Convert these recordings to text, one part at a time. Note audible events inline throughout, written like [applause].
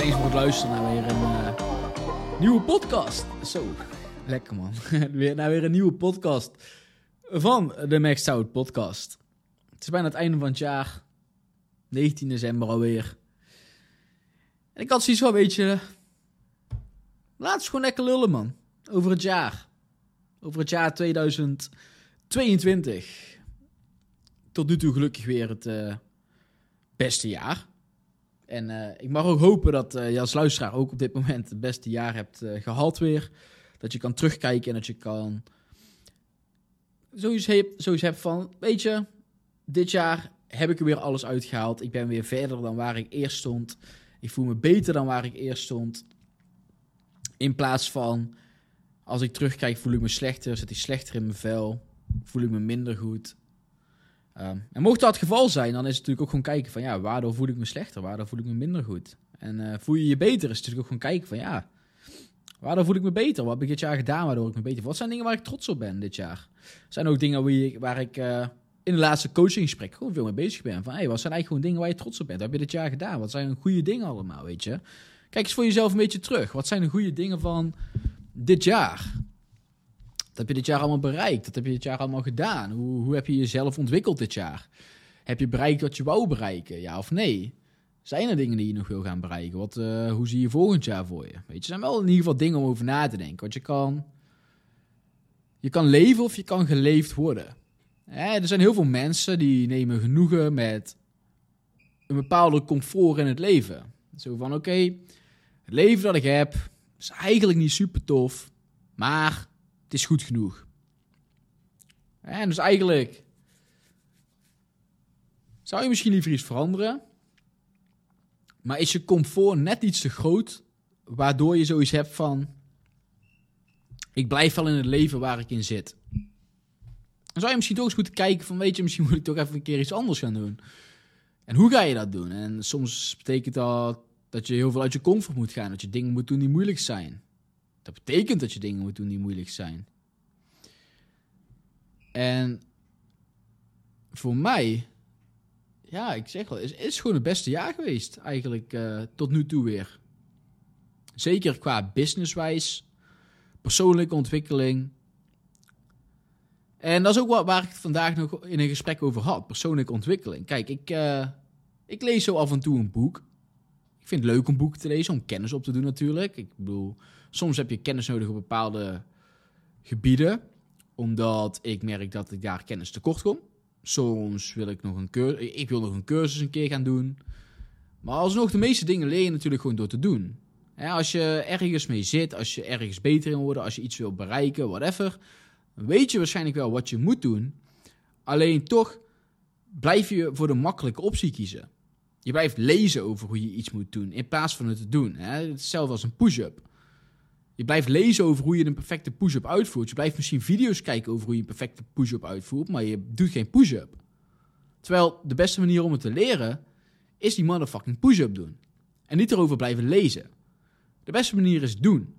Thanks voor het luisteren naar weer een eh, nieuwe podcast. Zo, lekker man. [laughs] weer, naar weer een nieuwe podcast van de Max Out podcast. Het is bijna het einde van het jaar. 19 december alweer. En ik had zoiets van, weet je... Laat eens gewoon lekker lullen, man. Over het jaar. Over het jaar 2022. Tot nu toe gelukkig weer het eh, beste jaar. En uh, ik mag ook hopen dat uh, je als luisteraar ook op dit moment het beste jaar hebt uh, gehad weer. Dat je kan terugkijken en dat je kan zoiets, heb, zoiets hebt van, weet je, dit jaar heb ik er weer alles uitgehaald. Ik ben weer verder dan waar ik eerst stond. Ik voel me beter dan waar ik eerst stond. In plaats van, als ik terugkijk, voel ik me slechter, zit ik slechter in mijn vel, voel ik me minder goed. Um, en mocht dat het geval zijn, dan is het natuurlijk ook gewoon kijken van ja, waardoor voel ik me slechter, waardoor voel ik me minder goed. En uh, voel je je beter, is het natuurlijk ook gewoon kijken van ja, waardoor voel ik me beter? Wat heb ik dit jaar gedaan waardoor ik me beter voel? Wat zijn dingen waar ik trots op ben dit jaar? zijn ook dingen waar ik, waar ik uh, in de laatste coachinggesprek gewoon veel mee bezig ben. Van hey, wat zijn eigenlijk gewoon dingen waar je trots op bent? Wat heb je dit jaar gedaan? Wat zijn goede dingen allemaal, weet je? Kijk eens voor jezelf een beetje terug. Wat zijn de goede dingen van dit jaar? Heb je dit jaar allemaal bereikt? Wat heb je dit jaar allemaal gedaan? Hoe, hoe heb je jezelf ontwikkeld dit jaar? Heb je bereikt wat je wou bereiken? Ja of nee? Zijn er dingen die je nog wil gaan bereiken? Wat, uh, hoe zie je volgend jaar voor je? Weet je, zijn wel in ieder geval dingen om over na te denken. Want je kan, je kan leven of je kan geleefd worden. Er zijn heel veel mensen die nemen genoegen met een bepaalde comfort in het leven. Zo van, oké, het leven dat ik heb is eigenlijk niet super tof, maar het is goed genoeg. En dus eigenlijk zou je misschien liever iets veranderen, maar is je comfort net iets te groot, waardoor je zoiets hebt van: ik blijf wel in het leven waar ik in zit. Dan zou je misschien toch eens moeten kijken van, weet je, misschien moet ik toch even een keer iets anders gaan doen. En hoe ga je dat doen? En soms betekent dat dat je heel veel uit je comfort moet gaan, dat je dingen moet doen die moeilijk zijn. Dat betekent dat je dingen moet doen die moeilijk zijn. En voor mij, ja, ik zeg wel, is, is gewoon het beste jaar geweest eigenlijk uh, tot nu toe weer. Zeker qua businesswijs, persoonlijke ontwikkeling. En dat is ook wat, waar ik het vandaag nog in een gesprek over had, persoonlijke ontwikkeling. Kijk, ik, uh, ik lees zo af en toe een boek. Ik vind het leuk om boeken te lezen, om kennis op te doen natuurlijk. Ik bedoel, soms heb je kennis nodig op bepaalde gebieden, omdat ik merk dat ik daar kennis tekort kom. Soms wil ik nog een cursus, ik wil nog een cursus een keer gaan doen. Maar alsnog, de meeste dingen leer je natuurlijk gewoon door te doen. Als je ergens mee zit, als je ergens beter in wordt, als je iets wil bereiken, whatever, weet je waarschijnlijk wel wat je moet doen. Alleen toch blijf je voor de makkelijke optie kiezen. Je blijft lezen over hoe je iets moet doen, in plaats van het te doen. Hè? Hetzelfde als een push-up. Je blijft lezen over hoe je een perfecte push-up uitvoert. Je blijft misschien video's kijken over hoe je een perfecte push-up uitvoert, maar je doet geen push-up. Terwijl de beste manier om het te leren is die motherfucking push-up doen. En niet erover blijven lezen. De beste manier is doen.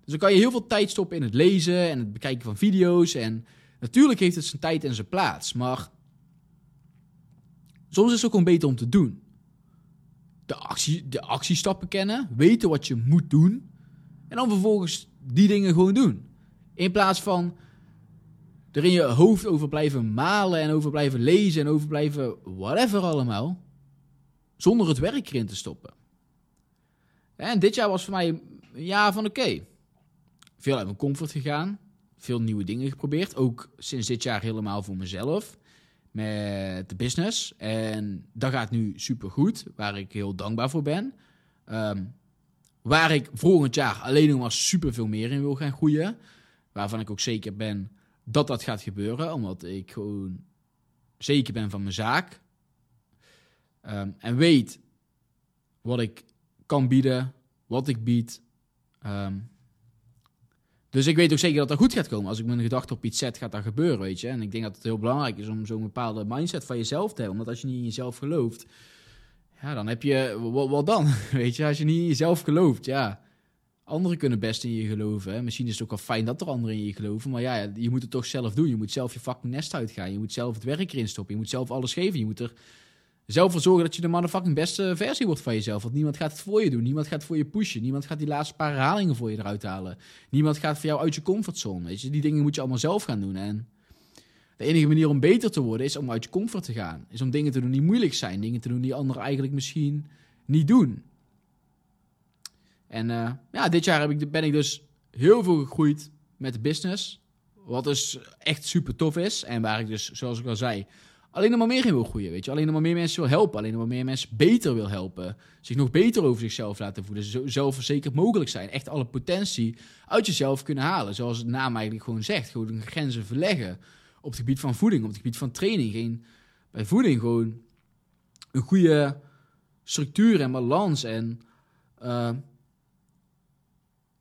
Dus dan kan je heel veel tijd stoppen in het lezen en het bekijken van video's. En natuurlijk heeft het zijn tijd en zijn plaats, maar soms is het ook gewoon beter om te doen. De, actie, de actiestappen kennen, weten wat je moet doen en dan vervolgens die dingen gewoon doen. In plaats van er in je hoofd over blijven malen en over blijven lezen en over blijven whatever allemaal. Zonder het werk erin te stoppen. En dit jaar was voor mij een jaar van oké. Veel uit mijn comfort gegaan. Veel nieuwe dingen geprobeerd. Ook sinds dit jaar helemaal voor mezelf. met de business. En dat gaat nu super goed, waar ik heel dankbaar voor ben. Ehm, waar ik volgend jaar alleen nog maar super veel meer in wil gaan groeien. Waarvan ik ook zeker ben dat dat gaat gebeuren, omdat ik gewoon zeker ben van mijn zaak. Ehm, en weet wat ik kan bieden, wat ik bied. Ehm, dus ik weet ook zeker dat dat goed gaat komen. Als ik mijn gedachten op iets zet, gaat dat gebeuren, weet je. En ik denk dat het heel belangrijk is om zo'n bepaalde mindset van jezelf te hebben. Omdat als je niet in jezelf gelooft, ja, dan heb je... Wat, dan? [laughs] Weet je, als je niet in jezelf gelooft, ja... Anderen kunnen best in je geloven. Hè? Misschien is het ook wel fijn dat er anderen in je geloven. Maar ja, je moet het toch zelf doen. Je moet zelf je fucking nest uitgaan. Je moet zelf het werk erin stoppen. Je moet zelf alles geven. Je moet er zelf voor zorgen dat je de motherfucking beste versie wordt van jezelf. Want niemand gaat het voor je doen. Niemand gaat voor je pushen. Niemand gaat die laatste paar herhalingen voor je eruit halen. Niemand gaat voor jou uit je comfortzone. Weet je? Die dingen moet je allemaal zelf gaan doen. En de enige manier om beter te worden is om uit je comfort te gaan. Is om dingen te doen die moeilijk zijn. Dingen te doen die anderen eigenlijk misschien niet doen. En uh, ja, dit jaar heb ik, ben ik dus heel veel gegroeid met de business. Wat dus echt super tof is. En waar ik dus, zoals ik al zei, alleen nog maar meer in wil groeien. Weet je? Alleen nog maar meer mensen wil helpen. Alleen nog maar meer mensen beter wil helpen. Zich nog beter over zichzelf laten voelen. Zo zelfverzekerd mogelijk zijn. Echt alle potentie uit jezelf kunnen halen. Zoals het naam eigenlijk gewoon zegt. Gewoon grenzen verleggen. Op het gebied van voeding, op het gebied van training. Geen, bij voeding gewoon een goede structuur en balans. En uh,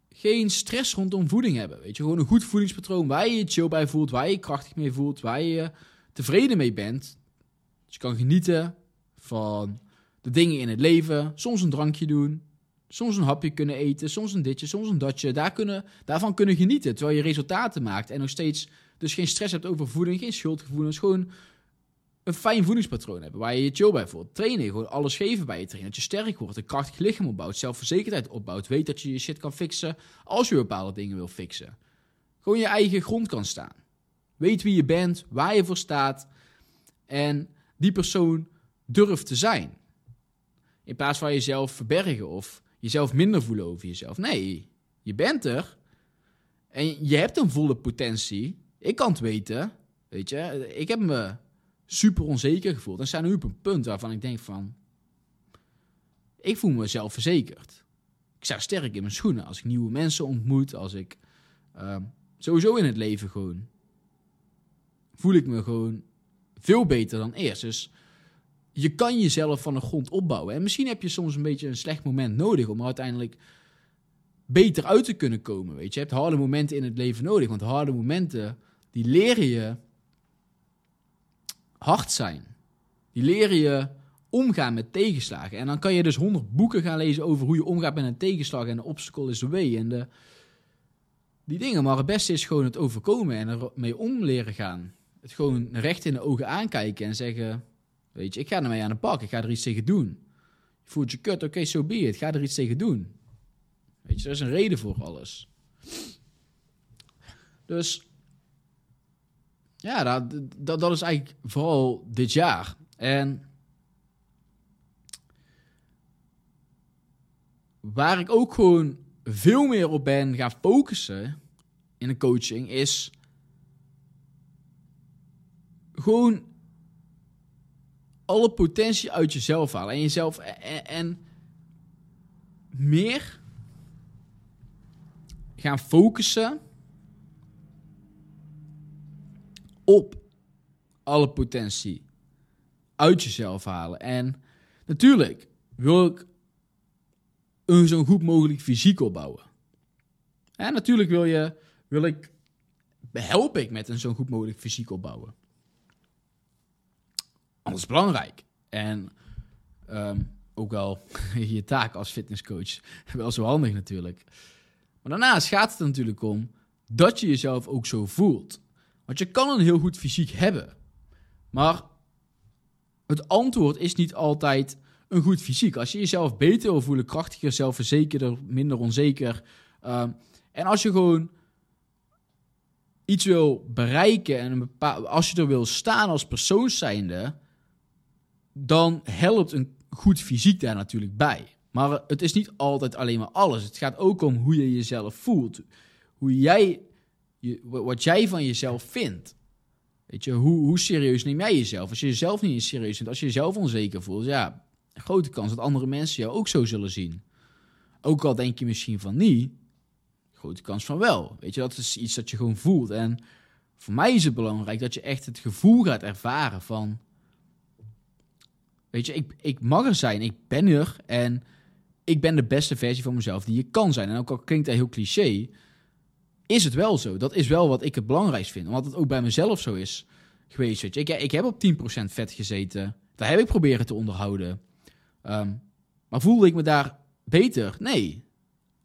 geen stress rondom voeding hebben. Weet je, gewoon een goed voedingspatroon waar je je chill bij voelt, waar je je krachtig mee voelt, waar je je tevreden mee bent. Dus je kan genieten van de dingen in het leven. Soms een drankje doen, soms een hapje kunnen eten, soms een ditje, soms een datje. Daar kunnen, daarvan kunnen genieten terwijl je resultaten maakt en nog steeds dus geen stress hebt over voeding, geen schuldgevoelens. Gewoon een fijn voedingspatroon hebben waar je je chill bij voelt. Trainen, gewoon alles geven bij je trainen. Dat je sterk wordt, een krachtig lichaam opbouwt, zelfverzekerdheid opbouwt. Weet dat je je shit kan fixen als je bepaalde dingen wil fixen. Gewoon je eigen grond kan staan. Weet wie je bent, waar je voor staat. En die persoon durft te zijn. In plaats van jezelf verbergen of jezelf minder voelen over jezelf. Nee, je bent er. En je hebt een volle potentie. Ik kan het weten. Weet je, ik heb me super onzeker gevoeld. En zijn nu op een punt waarvan ik denk van... Ik voel me zelfverzekerd. Ik sta sterk in mijn schoenen als ik nieuwe mensen ontmoet. Als ik uh, sowieso in het leven gewoon... Voel ik me gewoon veel beter dan eerst. Dus je kan jezelf van de grond opbouwen. En misschien heb je soms een beetje een slecht moment nodig om uiteindelijk beter uit te kunnen komen. Weet je, je hebt harde momenten in het leven nodig. Want harde momenten, die leren je hard zijn. Die leren je omgaan met tegenslagen. En dan kan je dus honderd boeken gaan lezen over hoe je omgaat met een tegenslag. En de obstacle is the way. En de, die dingen. Maar het beste is gewoon het overkomen en ermee om leren gaan. Het gewoon recht in de ogen aankijken en zeggen... Weet je, ik ga ermee aan de pak. Ik ga er iets tegen doen. Je voelt je kut, oké, zo so be it. Ga er iets tegen doen. Weet je, er is een reden voor alles. Dus ja, dat, dat, is eigenlijk vooral dit jaar. En waar ik ook gewoon veel meer op ben gaan focussen in een coaching is gewoon alle potentie uit jezelf halen en jezelf en, en meer gaan focussen op alle potentie uit jezelf halen. En natuurlijk wil ik een zo goed mogelijk fysiek opbouwen. En natuurlijk wil, je, wil ik, help ik met een zo goed mogelijk fysiek opbouwen. Anders belangrijk. En um, ook wel [laughs] je taak als fitnesscoach [laughs] wel zo handig natuurlijk. Maar daarnaast gaat het er natuurlijk om dat je jezelf ook zo voelt. Want je kan een heel goed fysiek hebben. Maar het antwoord is niet altijd een goed fysiek. Als je jezelf beter wil voelen, krachtiger, zelfverzekerder, minder onzeker. Uh, en als je gewoon iets wil bereiken en een als je er wil staan als persoon zijnde, dan helpt een goed fysiek daar natuurlijk bij. Maar het is niet altijd alleen maar alles. Het gaat ook om hoe je jezelf voelt. Hoe jij wat jij van jezelf vindt. Weet je, hoe, hoe serieus neem jij jezelf? Als je jezelf niet serieus neemt, als je jezelf onzeker voelt, ja, grote kans dat andere mensen jou ook zo zullen zien. Ook al denk je misschien van niet, grote kans van wel. Weet je, dat is iets dat je gewoon voelt. En voor mij is het belangrijk dat je echt het gevoel gaat ervaren van, weet je, ik, mag er zijn, ik ben er en ik ben de beste versie van mezelf die je kan zijn. En ook al klinkt dat heel cliché, is het wel zo. Dat is wel wat ik het belangrijkst vind. Omdat het ook bij mezelf zo is geweest. Weet je. Ik, ik heb op 10% vet gezeten. Daar heb ik proberen te onderhouden. Ehm, maar voelde ik me daar beter? Nee.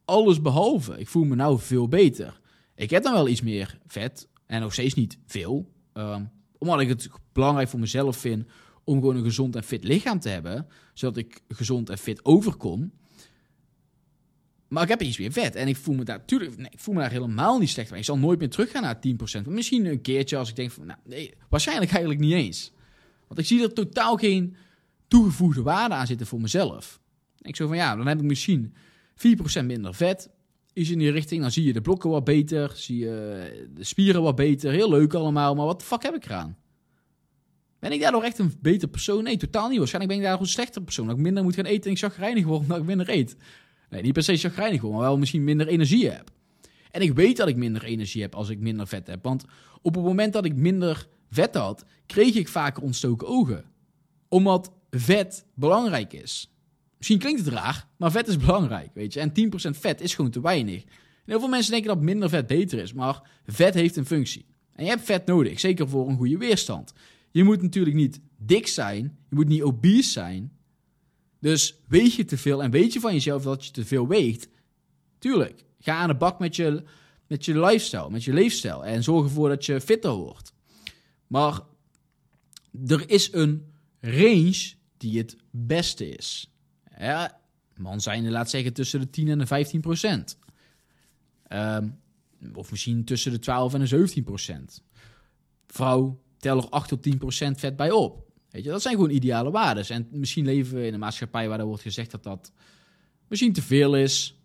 Alles behalve. Ik voel me nou veel beter. Ik heb dan wel iets meer vet. En nog steeds niet veel. Ehm, omdat ik het belangrijk voor mezelf vind om gewoon een gezond en fit lichaam te hebben. Zodat ik gezond en fit overkom. Maar ik heb iets weer vet. En ik voel me daar, tuurlijk, nee, ik voel me daar helemaal niet slecht van. Ik zal nooit meer teruggaan naar 10%. Misschien een keertje als ik denk van, nou, nee, waarschijnlijk eigenlijk niet eens. Want ik zie er totaal geen toegevoegde waarde aan zitten voor mezelf. Ik zo van, ja, dan heb ik misschien 4% minder vet. Is in die richting, dan zie je de blokken wat beter. Zie je de spieren wat beter. Heel leuk allemaal, maar wat de fuck heb ik eraan? Ben ik daardoor echt een beter persoon? Nee, totaal niet. Waarschijnlijk ben ik daar een slechter persoon. Dat ik minder moet gaan eten en ik zag word omdat ik minder eet. Nee, niet per se chagrijnig word, maar wel misschien minder energie heb. En ik weet dat ik minder energie heb als ik minder vet heb. Want op het moment dat ik minder vet had, kreeg ik vaker ontstoken ogen. Omdat vet belangrijk is. Misschien klinkt het raar, maar vet is belangrijk, weet je. En 10% vet is gewoon te weinig. En heel veel mensen denken dat minder vet beter is, maar vet heeft een functie. En je hebt vet nodig, zeker voor een goede weerstand. Je moet natuurlijk niet dik zijn, je moet niet obese zijn, dus weeg je te veel en weet je van jezelf dat je te veel weegt, tuurlijk, ga aan de bak met je, met je lifestyle, met je leefstijl en zorg ervoor dat je fitter wordt. Maar er is een range die het beste is. Ja, man zijn, laat zeggen, tussen de 10 en de 15 procent. Ehm, of misschien tussen de 12 en de 17 procent. Vrouw, tel er 8 tot 10 procent vet bij op. Weet je, dat zijn gewoon ideale waarden. En misschien leven we in een maatschappij waar er wordt gezegd dat dat misschien te veel is.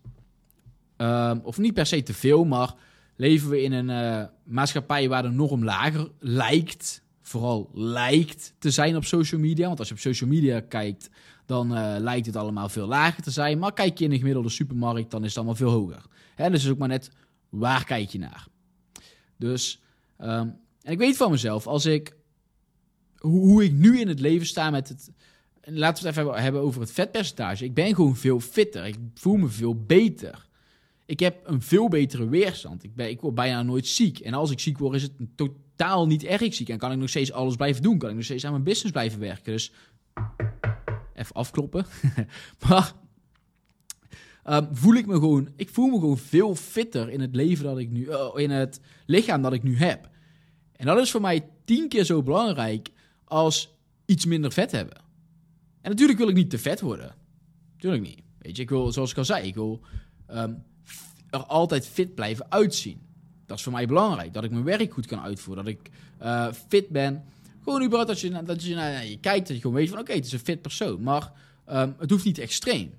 Ehm, of niet per se te veel, maar leven we in een uh, maatschappij waar de norm lager lijkt. Vooral lijkt te zijn op social media. Want als je op social media kijkt, dan uh, lijkt het allemaal veel lager te zijn. Maar kijk je in een gemiddelde supermarkt, dan is het allemaal veel hoger. Hè, dus is ook maar net waar kijk je naar. Dus, um, en ik weet van mezelf, als ik hoe, ik nu in het leven sta met het. Laten we het even hebben over het vetpercentage. Ik ben gewoon veel fitter. Ik voel me veel beter. Ik heb een veel betere weerstand. Ik, ben, ik word bijna nooit ziek. En als ik ziek word, is het totaal niet erg ziek. En kan ik nog steeds alles blijven doen. Kan ik nog steeds aan mijn business blijven werken. Dus even afkloppen. [laughs] maar um, voel ik me gewoon... Ik voel me gewoon veel fitter in het leven dat ik nu... Uh, in het lichaam dat ik nu heb. En dat is voor mij tien keer zo belangrijk als iets minder vet hebben. En natuurlijk wil ik niet te vet worden. Tuurlijk niet. Weet je, ik wil, zoals ik al zei, ik wil ehm, er altijd fit blijven uitzien. Dat is voor mij belangrijk. Dat ik mijn werk goed kan uitvoeren. Dat ik uh, fit ben. Gewoon überhaupt dat je, je naar je kijkt, dat je gewoon weet van oké, het is een fit persoon. Maar um, het hoeft niet extreem.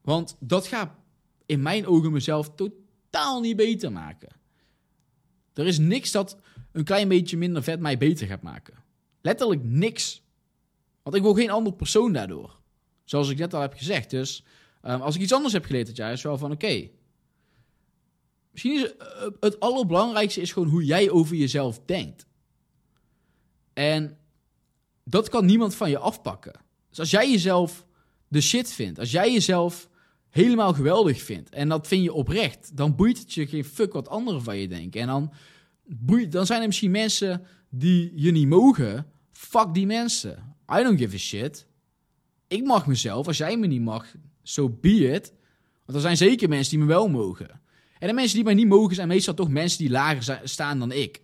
Want dat gaat in mijn ogen mezelf totaal niet beter maken. Er is niks dat een klein beetje minder vet mij beter gaat maken. Letterlijk niks. Want ik wil geen ander persoon daardoor. Zoals ik net al heb gezegd. Dus um, als ik iets anders heb geleerd dit jaar, is wel van oké. misschien is uh, het allerbelangrijkste is gewoon hoe jij over jezelf denkt. En dat kan niemand van je afpakken. Dus als jij jezelf de shit vindt, als jij jezelf helemaal geweldig vindt en dat vind je oprecht, dan boeit het je geen fuck wat anderen van je denken. En dan, boeit, dan zijn er misschien mensen die je niet mogen, fuck die mensen. I don't give a shit. Ik mag mezelf. Als jij me niet mag, so be it. Want er zijn zeker mensen die me wel mogen. En de mensen die mij niet mogen zijn meestal toch mensen die lager staan dan ik.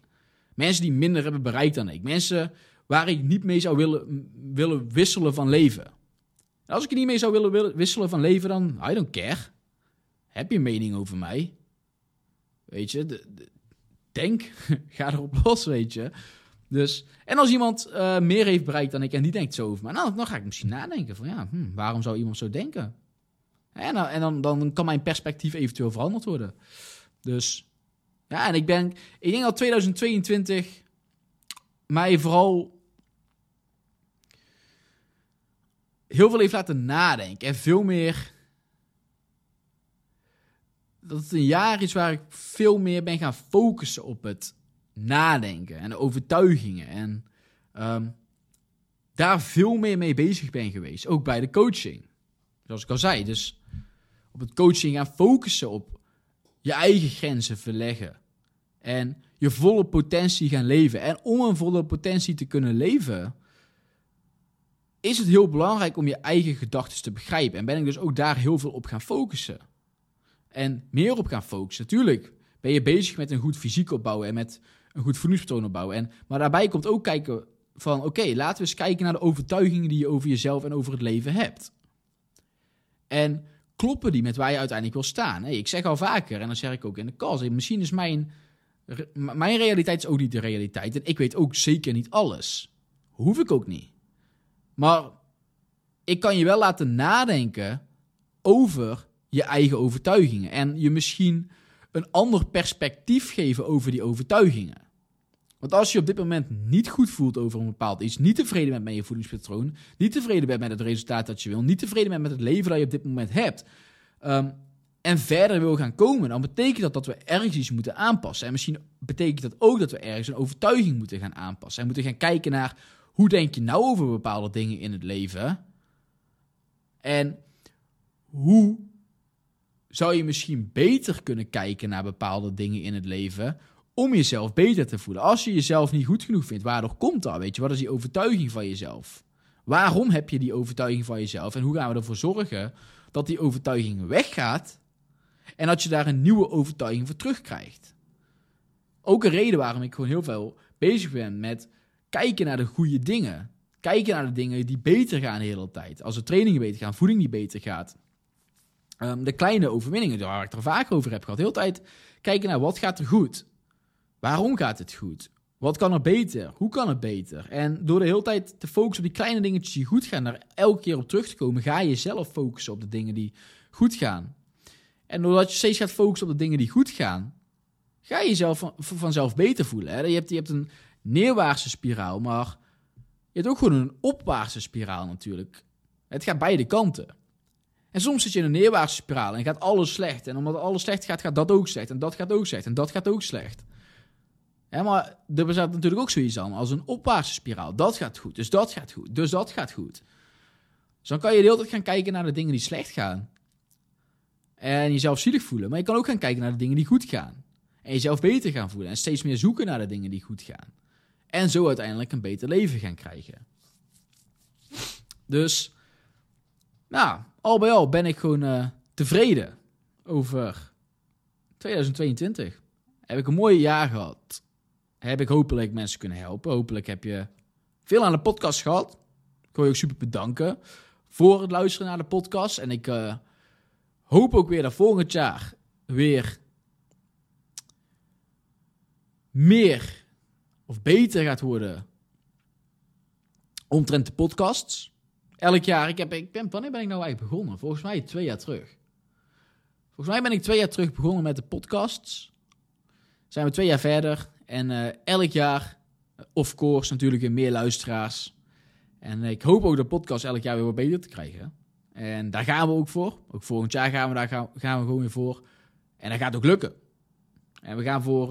Mensen die minder hebben bereikt dan ik. Mensen waar ik niet mee zou willen, willen wisselen van leven. En als ik er niet mee zou willen wisselen van leven, dan I don't care. Heb je een mening over mij? Weet je, denk, [laughs] ga erop los, weet je. Dus, en als iemand uh, meer heeft bereikt dan ik en die denkt zo over mij, nou, dan ga ik misschien nadenken van ja, hm, waarom zou iemand zo denken? En, dan, en dan, dan kan mijn perspectief eventueel veranderd worden. Dus ja, en ik ben, ik denk dat 2022 mij vooral heel veel heeft laten nadenken. En veel meer. Dat het een jaar is waar ik veel meer ben gaan focussen op het nadenken en de overtuigingen. En ehm, daar veel meer mee bezig ben geweest. Ook bij de coaching. Zoals ik al zei. Dus op het coaching gaan focussen op je eigen grenzen verleggen. En je volle potentie gaan leven. En om een volle potentie te kunnen leven, is het heel belangrijk om je eigen gedachten te begrijpen. En ben ik dus ook daar heel veel op gaan focussen. En meer op gaan focussen. Natuurlijk ben je bezig met een goed fysiek opbouwen en met een goed voedingspatroon opbouwen. En, maar daarbij komt ook kijken van, oké, laten we eens kijken naar de overtuigingen die je over jezelf en over het leven hebt. En kloppen die met waar je uiteindelijk wil staan? Hey, ik zeg al vaker, en dan zeg ik ook in de call, misschien is mijn, mijn realiteit is ook niet de realiteit. En ik weet ook zeker niet alles. Hoef ik ook niet. Maar ik kan je wel laten nadenken over je eigen overtuigingen. En je misschien een ander perspectief geven over die overtuigingen. Want als je op dit moment niet goed voelt over een bepaald iets, niet tevreden bent met je voedingspatroon, niet tevreden bent met het resultaat dat je wil, niet tevreden bent met het leven dat je op dit moment hebt, ehm, en verder wil gaan komen, dan betekent dat dat we ergens iets moeten aanpassen. En misschien betekent dat ook dat we ergens een overtuiging moeten gaan aanpassen. En moeten gaan kijken naar hoe denk je nou over bepaalde dingen in het leven? En hoe zou je misschien beter kunnen kijken naar bepaalde dingen in het leven om jezelf beter te voelen? Als je jezelf niet goed genoeg vindt, waardoor komt dat? Weet je, wat is die overtuiging van jezelf? Waarom heb je die overtuiging van jezelf? En hoe gaan we ervoor zorgen dat die overtuiging weggaat en dat je daar een nieuwe overtuiging voor terugkrijgt? Ook een reden waarom ik gewoon heel veel bezig ben met kijken naar de goede dingen. Kijken naar de dingen die beter gaan de hele tijd. Als de trainingen beter gaan, voeding die beter gaat. Um, de kleine overwinningen, waar ik het er vaak over heb gehad. De hele tijd kijken naar wat gaat er goed. Waarom gaat het goed? Wat kan er beter? Hoe kan het beter? En door de hele tijd te focussen op die kleine dingetjes die goed gaan, daar elke keer op terug te komen, ga je zelf focussen op de dingen die goed gaan. En doordat je steeds gaat focussen op de dingen die goed gaan, ga je jezelf van, vanzelf beter voelen. Hè? Je, hebt, je hebt een neerwaartse spiraal, maar je hebt ook gewoon een opwaartse spiraal natuurlijk. Het gaat beide kanten. En soms zit je in een neerwaartse spiraal en gaat alles slecht. En omdat alles slecht gaat, gaat dat ook slecht. En dat gaat ook slecht. En dat gaat ook slecht. Maar er bestaat natuurlijk ook zoiets aan als een opwaartse spiraal. Dat gaat goed, dus dat gaat goed, dus dat gaat goed. Dus dan kan je de hele tijd gaan kijken naar de dingen die slecht gaan. En jezelf zielig voelen. Maar je kan ook gaan kijken naar de dingen die goed gaan. En jezelf beter gaan voelen. En steeds meer zoeken naar de dingen die goed gaan. En zo uiteindelijk een beter leven gaan krijgen. Dus, nou, al bij al ben ik gewoon uh, tevreden over 2022. Heb ik een mooi jaar gehad. Heb ik hopelijk mensen kunnen helpen. Hopelijk heb je veel aan de podcast gehad. Ik wil je ook super bedanken voor het luisteren naar de podcast. En ik uh, hoop ook weer dat volgend jaar weer meer of beter gaat worden omtrent de podcasts. Elk jaar, ik heb, ik ben, wanneer ben ik nou eigenlijk begonnen? Volgens mij twee jaar terug. Volgens mij ben ik twee jaar terug begonnen met de podcasts. Zijn we twee jaar verder en uh, elk jaar, of course, natuurlijk meer luisteraars. En ik hoop ook de podcast elk jaar weer wat beter te krijgen. En daar gaan we ook voor. Ook volgend jaar gaan we daar gaan, gaan we gewoon weer voor. En dat gaat ook lukken. En we gaan voor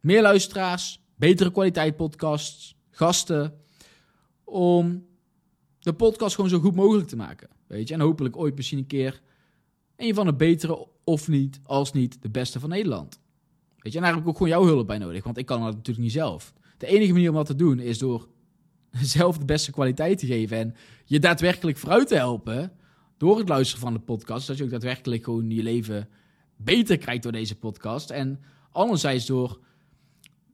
meer luisteraars, betere kwaliteit podcasts, gasten. Om de podcast gewoon zo goed mogelijk te maken. Weet je? En hopelijk ooit misschien een keer een van de betere, of niet, als niet de beste van Nederland. Weet je, en daar heb ik ook gewoon jouw hulp bij nodig, want ik kan dat natuurlijk niet zelf. De enige manier om dat te doen is door [laughs] zelf de beste kwaliteit te geven en je daadwerkelijk vooruit te helpen door het luisteren van de podcast, dat je ook daadwerkelijk gewoon je leven beter krijgt door deze podcast. En anderzijds door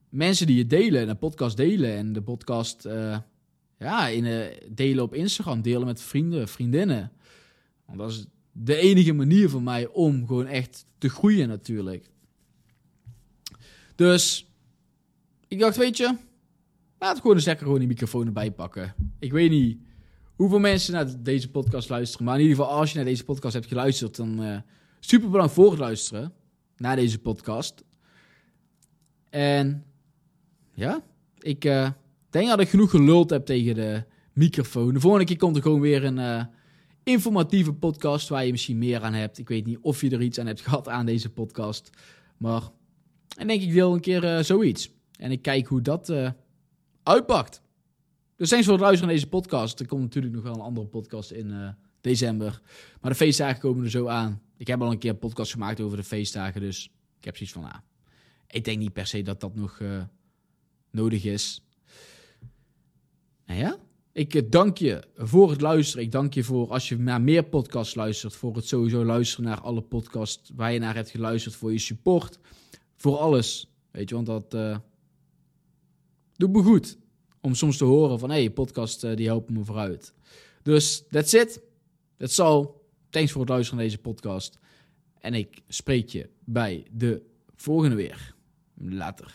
mensen die je delen, de podcast delen en de podcast uh, ja, in, uh, delen op Instagram, delen met vrienden, vriendinnen. Want dat is de enige manier voor mij om gewoon echt te groeien natuurlijk. Dus ik dacht, weet je, laat gewoon eens lekker gewoon die microfoon erbij pakken. Ik weet niet hoeveel mensen naar deze podcast luisteren, maar in ieder geval als je naar deze podcast hebt geluisterd, dan uh, super bedankt voor het luisteren naar deze podcast. En ja, ik uh, denk dat ik genoeg geluld heb tegen de microfoon. De volgende keer komt er gewoon weer een uh, informatieve podcast waar je misschien meer aan hebt. Ik weet niet of je er iets aan hebt gehad aan deze podcast. Maar en denk ik deel een keer uh, zoiets. En ik kijk hoe dat uitpakt. Dus thanks voor het luisteren naar deze podcast. Er komt natuurlijk nog wel een andere podcast in december. Maar de feestdagen komen er zo aan. Ik heb al een keer een podcast gemaakt over de feestdagen. Dus ik heb zoiets van, ah, ik denk niet per se dat dat nog nodig is. En ja, ik eh, dank je voor het luisteren. Ik dank je voor als je naar meer podcasts luistert. Voor het sowieso luisteren naar alle podcasts waar je naar hebt geluisterd. Voor je support. Voor alles. Weet je, want dat uh, doet me goed. Om soms te horen van, hé, hey, podcast uh, die helpen me vooruit. Dus, that's it. That's all. Thanks voor het luisteren naar deze podcast. En ik spreek je bij de volgende weer. Later.